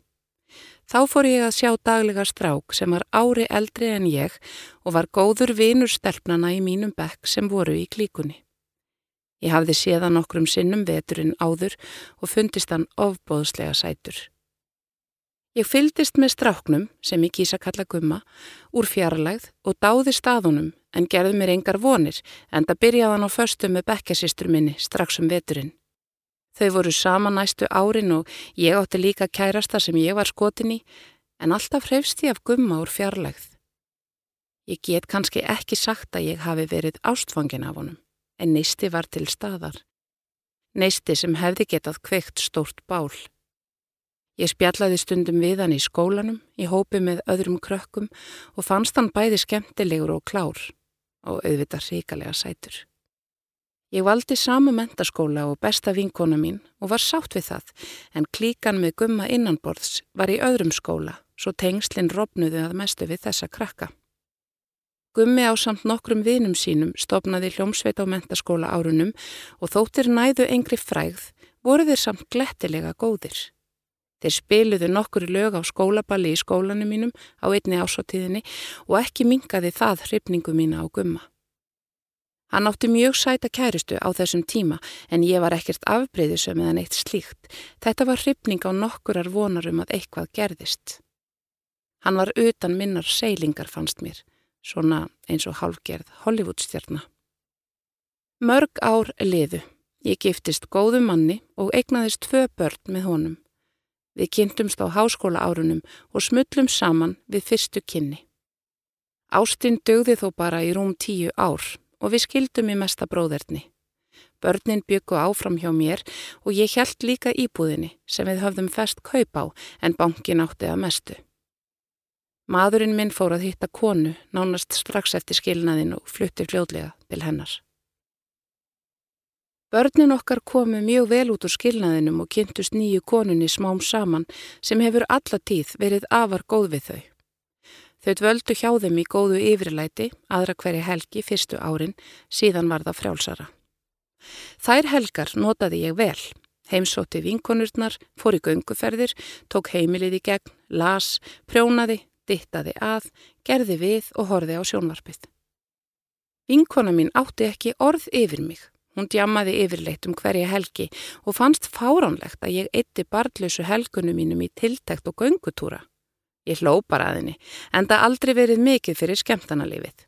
Þá fór ég að sjá daglega strák sem var ári eldri en ég og var góður vinur stelpnana í mínum bekk sem voru í klíkunni. Ég hafði séðan okkrum sinnum veturinn áður og fundist hann ofbóðslega sætur. Ég fyldist með stráknum, sem ég kýsa kalla gumma, úr fjarlægð og dáði staðunum en gerði mér engar vonir en það byrjaði hann á föstu með bekkjasistur minni strax um veturinn. Þau voru sama næstu árin og ég átti líka kærasta sem ég var skotin í, en alltaf hrefst ég af gumma úr fjarlægð. Ég get kannski ekki sagt að ég hafi verið ástfangin af honum, en neisti var til staðar. Neisti sem hefði getað kveikt stórt bál. Ég spjallaði stundum við hann í skólanum, í hópi með öðrum krökkum og fannst hann bæði skemmtilegur og klár og auðvitað ríkalega sætur. Ég valdi sama mentaskóla og besta vinkona mín og var sátt við það, en klíkan með gumma innanborðs var í öðrum skóla, svo tengslinn robnuði að mestu við þessa krakka. Gummi á samt nokkrum vinum sínum stopnaði hljómsveit á mentaskóla árunum og þóttir næðu engri frægð voru þeir samt glettilega góðir. Þeir spiluðu nokkur lög á skólaballi í skólanum mínum á einni ásáttíðinni og ekki mingaði það hrifningu mína á gumma. Hann átti mjög sæta kæristu á þessum tíma en ég var ekkert afbreyðisum eða neitt slíkt. Þetta var hrifning á nokkurar vonarum að eitthvað gerðist. Hann var utan minnar seilingar fannst mér, svona eins og halvgerð Hollywoodstjarnar. Mörg ár liðu. Ég giftist góðu manni og eignaðist tvö börn með honum. Við kynntumst á háskóla árunum og smullum saman við fyrstu kynni. Ástinn dögði þó bara í rúm tíu ár og við skildum í mesta bróðerni. Börnin byggu áfram hjá mér og ég held líka íbúðinni sem við höfðum fest kaup á en bankin átti að mestu. Maðurinn minn fór að hitta konu nánast strax eftir skilnaðin og flutti fljóðlega til hennar. Börnin okkar komu mjög vel út úr skilnaðinum og kynntust nýju konunni smám saman sem hefur allatíð verið afar góð við þau. Þau dvöldu hjá þeim í góðu yfirleiti, aðra hverja helgi fyrstu árin, síðan var það frjálsara. Þær helgar notaði ég vel. Heimsótti vinkonurnar, fór í gönguferðir, tók heimilið í gegn, las, prjónaði, dittaði að, gerði við og horfi á sjónvarpið. Vinkona mín átti ekki orð yfir mig. Hún djammaði yfirleitt um hverja helgi og fannst fáránlegt að ég eitti barnlausu helgunum mínum í tiltækt og göngutúra. Ég hló bara að henni, en það aldrei verið mikið fyrir skemmtanalífið.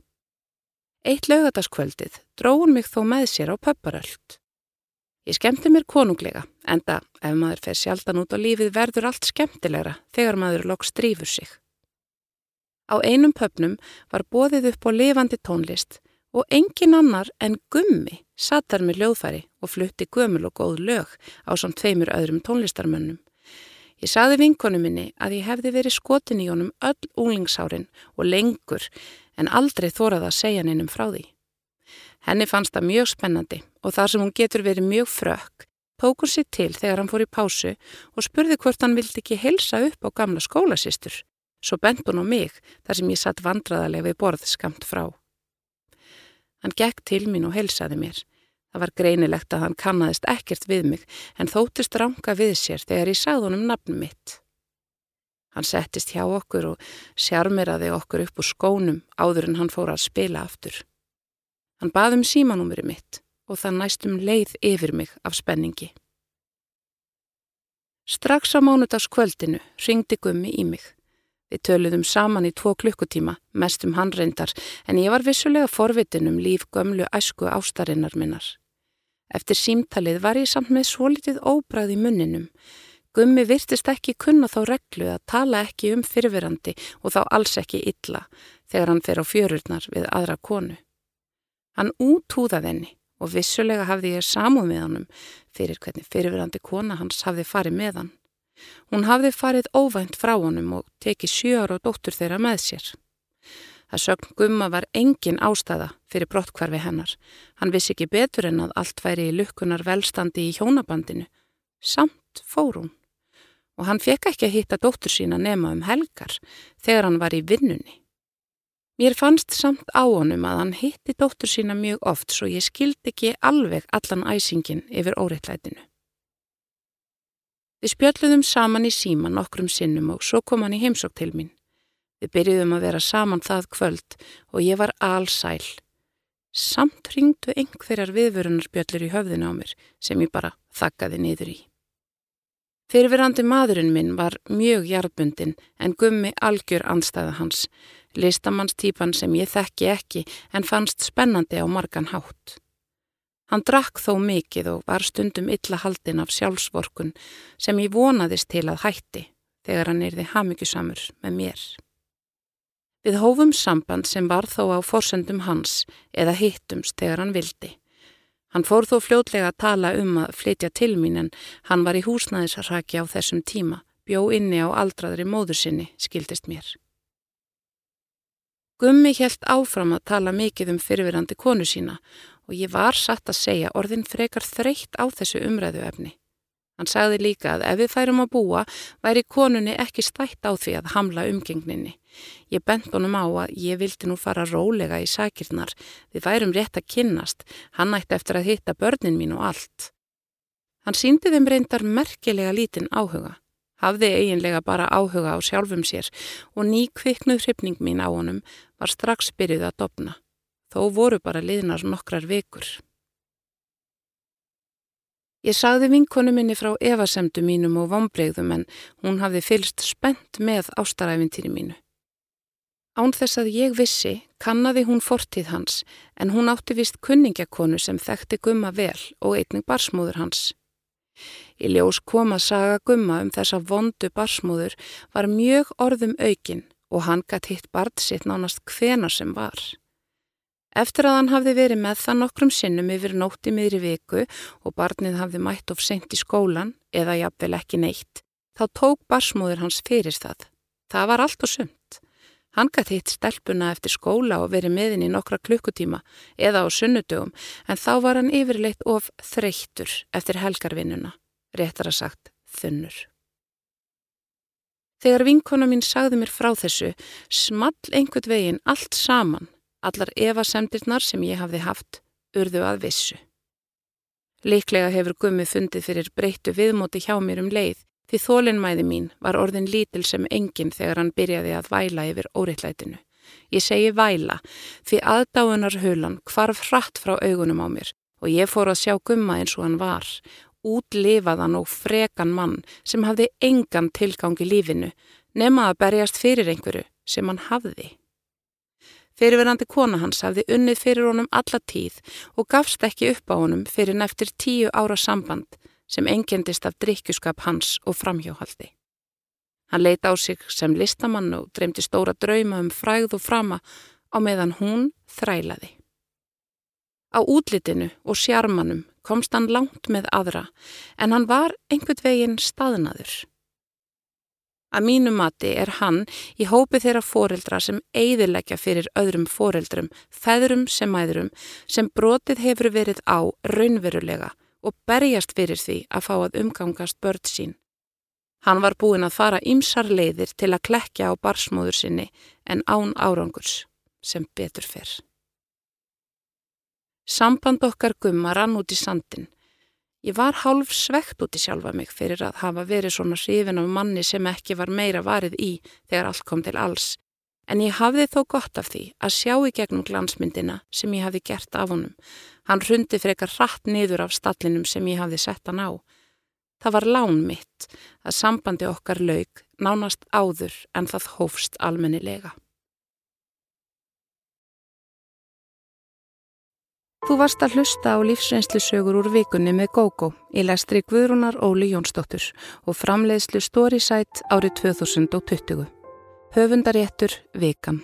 Eitt lögataskvöldið dróðun mig þó með sér á pöpparöld. Ég skemmti mér konunglega, en það, ef maður fer sjaldan út á lífið, verður allt skemmtilegra þegar maður lokk strífur sig. Á einum pöpnum var bóðið upp á lifandi tónlist og engin annar en gummi satar með ljóðfæri og flutti gömul og góð lög á samt tveimur öðrum tónlistarmönnum. Ég saði vinkonu minni að ég hefði verið skotin í honum öll úlingsárin og lengur en aldrei þórað að segja neinum frá því. Henni fannst það mjög spennandi og þar sem hún getur verið mjög frökk hún sér til þegar hann fór í pásu og spurði hvort hann vildi ekki helsa upp á gamla skólasýstur. Svo bent hún á mig þar sem ég satt vandraðarlega við borð skamt frá. Hann gekk til mín og helsaði mér Það var greinilegt að hann kannadist ekkert við mig en þóttist ranga við sér þegar ég sagði honum nafnum mitt. Hann settist hjá okkur og sjarmeraði okkur upp úr skónum áður en hann fór að spila aftur. Hann baði um símanúmeri mitt og það næstum leið yfir mig af spenningi. Strax á mánudagskvöldinu ringdi gummi í mig. Við töluðum saman í tvo klukkutíma, mest um hann reyndar, en ég var vissulega forvitin um líf gömlu æsku ástarinnar minnar. Eftir símtalið var ég samt með svolítið óbræð í munninum. Gummi virtist ekki kunna þá reglu að tala ekki um fyrfirandi og þá alls ekki illa þegar hann fer á fjörurnar við aðra konu. Hann útúðað henni og vissulega hafði ég samúð með honum fyrir hvernig fyrirverandi kona hans hafði farið með hann. Hún hafði farið óvænt frá honum og tekið sjöar og dóttur þeirra með sér. Það sögn gumma var engin ástæða fyrir brottkvarfi hennar. Hann vissi ekki betur en að allt væri í lukkunar velstandi í hjónabandinu. Samt fór hún. Og hann fekk ekki að hitta dóttur sína nema um helgar þegar hann var í vinnunni. Mér fannst samt á honum að hann hitti dóttur sína mjög oft svo ég skildi ekki alveg allan æsingin yfir óreittlætinu. Við spjöldluðum saman í síman nokkrum sinnum og svo kom hann í heimsók til mín. Við byrjuðum að vera saman það kvöld og ég var allsæl. Samt ringdu einhverjar viðvörunarspjöllir í höfðinu á mér sem ég bara þakkaði niður í. Fyrirverandi maðurinn minn var mjög jarðbundin en gummi algjör anstæða hans listamannstýpan sem ég þekki ekki en fannst spennandi á margan hátt. Hann drakk þó mikið og var stundum illa haldin af sjálfsvorkun sem ég vonaðist til að hætti þegar hann erði hamingjusamur með mér. Við hófum samband sem var þó á forsendum hans eða hittumst þegar hann vildi. Hann fór þó fljótlega að tala um að flytja til mín en hann var í húsnæðisarraki á þessum tíma, bjó inni á aldraðri móður sinni, skildist mér. Gummi helt áfram að tala mikið um fyrirverandi konu sína og ég var satt að segja orðin frekar þreytt á þessu umræðu efni. Hann sagði líka að ef við færum að búa væri konunni ekki stætt á því að hamla umgengninni. Ég bent honum á að ég vildi nú fara rólega í sakirnar, við værum rétt að kynnast, hann ætti eftir að hitta börnin mín og allt. Hann síndi þeim reyndar merkilega lítinn áhuga hafði eiginlega bara áhuga á sjálfum sér og ný kviknuð hrypning mín á honum var strax byrjuð að dopna. Þó voru bara liðnar nokkrar vikur. Ég sagði vinkonu minni frá evasemdu mínum og vombreyðum en hún hafði fylst spennt með ástaræfintýri mínu. Án þess að ég vissi kannadi hún fortíð hans en hún átti vist kunningakonu sem þekkti gumma vel og einning barsmúður hans. Í ljós kom að saga gumma um þessa vondu barsmúður var mjög orðum aukin og hann gætt hitt bart sitt nánast hvena sem var. Eftir að hann hafði verið með það nokkrum sinnum yfir nótti miðri viku og barnið hafði mætt of sent í skólan eða jafnvel ekki neitt, þá tók barsmúður hans fyrir það. Það var allt og sumt. Hann gætt hitt stelpuna eftir skóla og verið meðin í nokkra klukkutíma eða á sunnudögum en þá var hann yfirleitt of þreyttur eftir helgarvinnuna réttar að sagt þunnur. Þegar vinkona mín sagði mér frá þessu, small einhvern veginn allt saman, allar evasemdirnar sem ég hafði haft, urðu að vissu. Liklega hefur gummi fundið fyrir breyttu viðmóti hjá mér um leið, því þólinnmæði mín var orðin lítil sem enginn þegar hann byrjaði að væla yfir óriðlætinu. Ég segi væla, því aðdáunar hulan hvarf hratt frá augunum á mér og ég fór að sjá gumma eins og hann var útlifaðan og frekan mann sem hafði engan tilgang í lífinu nema að berjast fyrir einhverju sem hann hafði. Fyrirverandi kona hans hafði unnið fyrir honum alla tíð og gafst ekki upp á honum fyrir neftir tíu ára samband sem engendist af drikkjuskap hans og framhjóhaldi. Hann leita á sig sem listamann og dreymdi stóra drauma um fræð og frama á meðan hún þrælaði. Á útlitinu og sjarmanum komst hann langt með aðra en hann var einhvern veginn staðnaður. Að mínu mati er hann í hópi þeirra foreldra sem eigðilegja fyrir öðrum foreldrum, feðrum sem æðrum, sem brotið hefur verið á raunverulega og berjast fyrir því að fá að umgangast börn sín. Hann var búin að fara ymsar leiðir til að klekja á barsmóður sinni en án árangurs sem betur fyrr. Samband okkar gumma rann út í sandin. Ég var hálf svegt út í sjálfa mig fyrir að hafa verið svona hrifin af manni sem ekki var meira varið í þegar allt kom til alls. En ég hafði þó gott af því að sjá í gegnum glansmyndina sem ég hafði gert af honum. Hann hrundi frekar hratt niður af stallinum sem ég hafði sett hann á. Það var lán mitt að sambandi okkar laug nánast áður en það hófst almennilega. Þú varst að hlusta á lífsreynslusögur úr vikunni með GóGó í lestri Guðrúnar Óli Jónsdóttur og framleiðslu Storysight árið 2020. Höfundaréttur Vikan.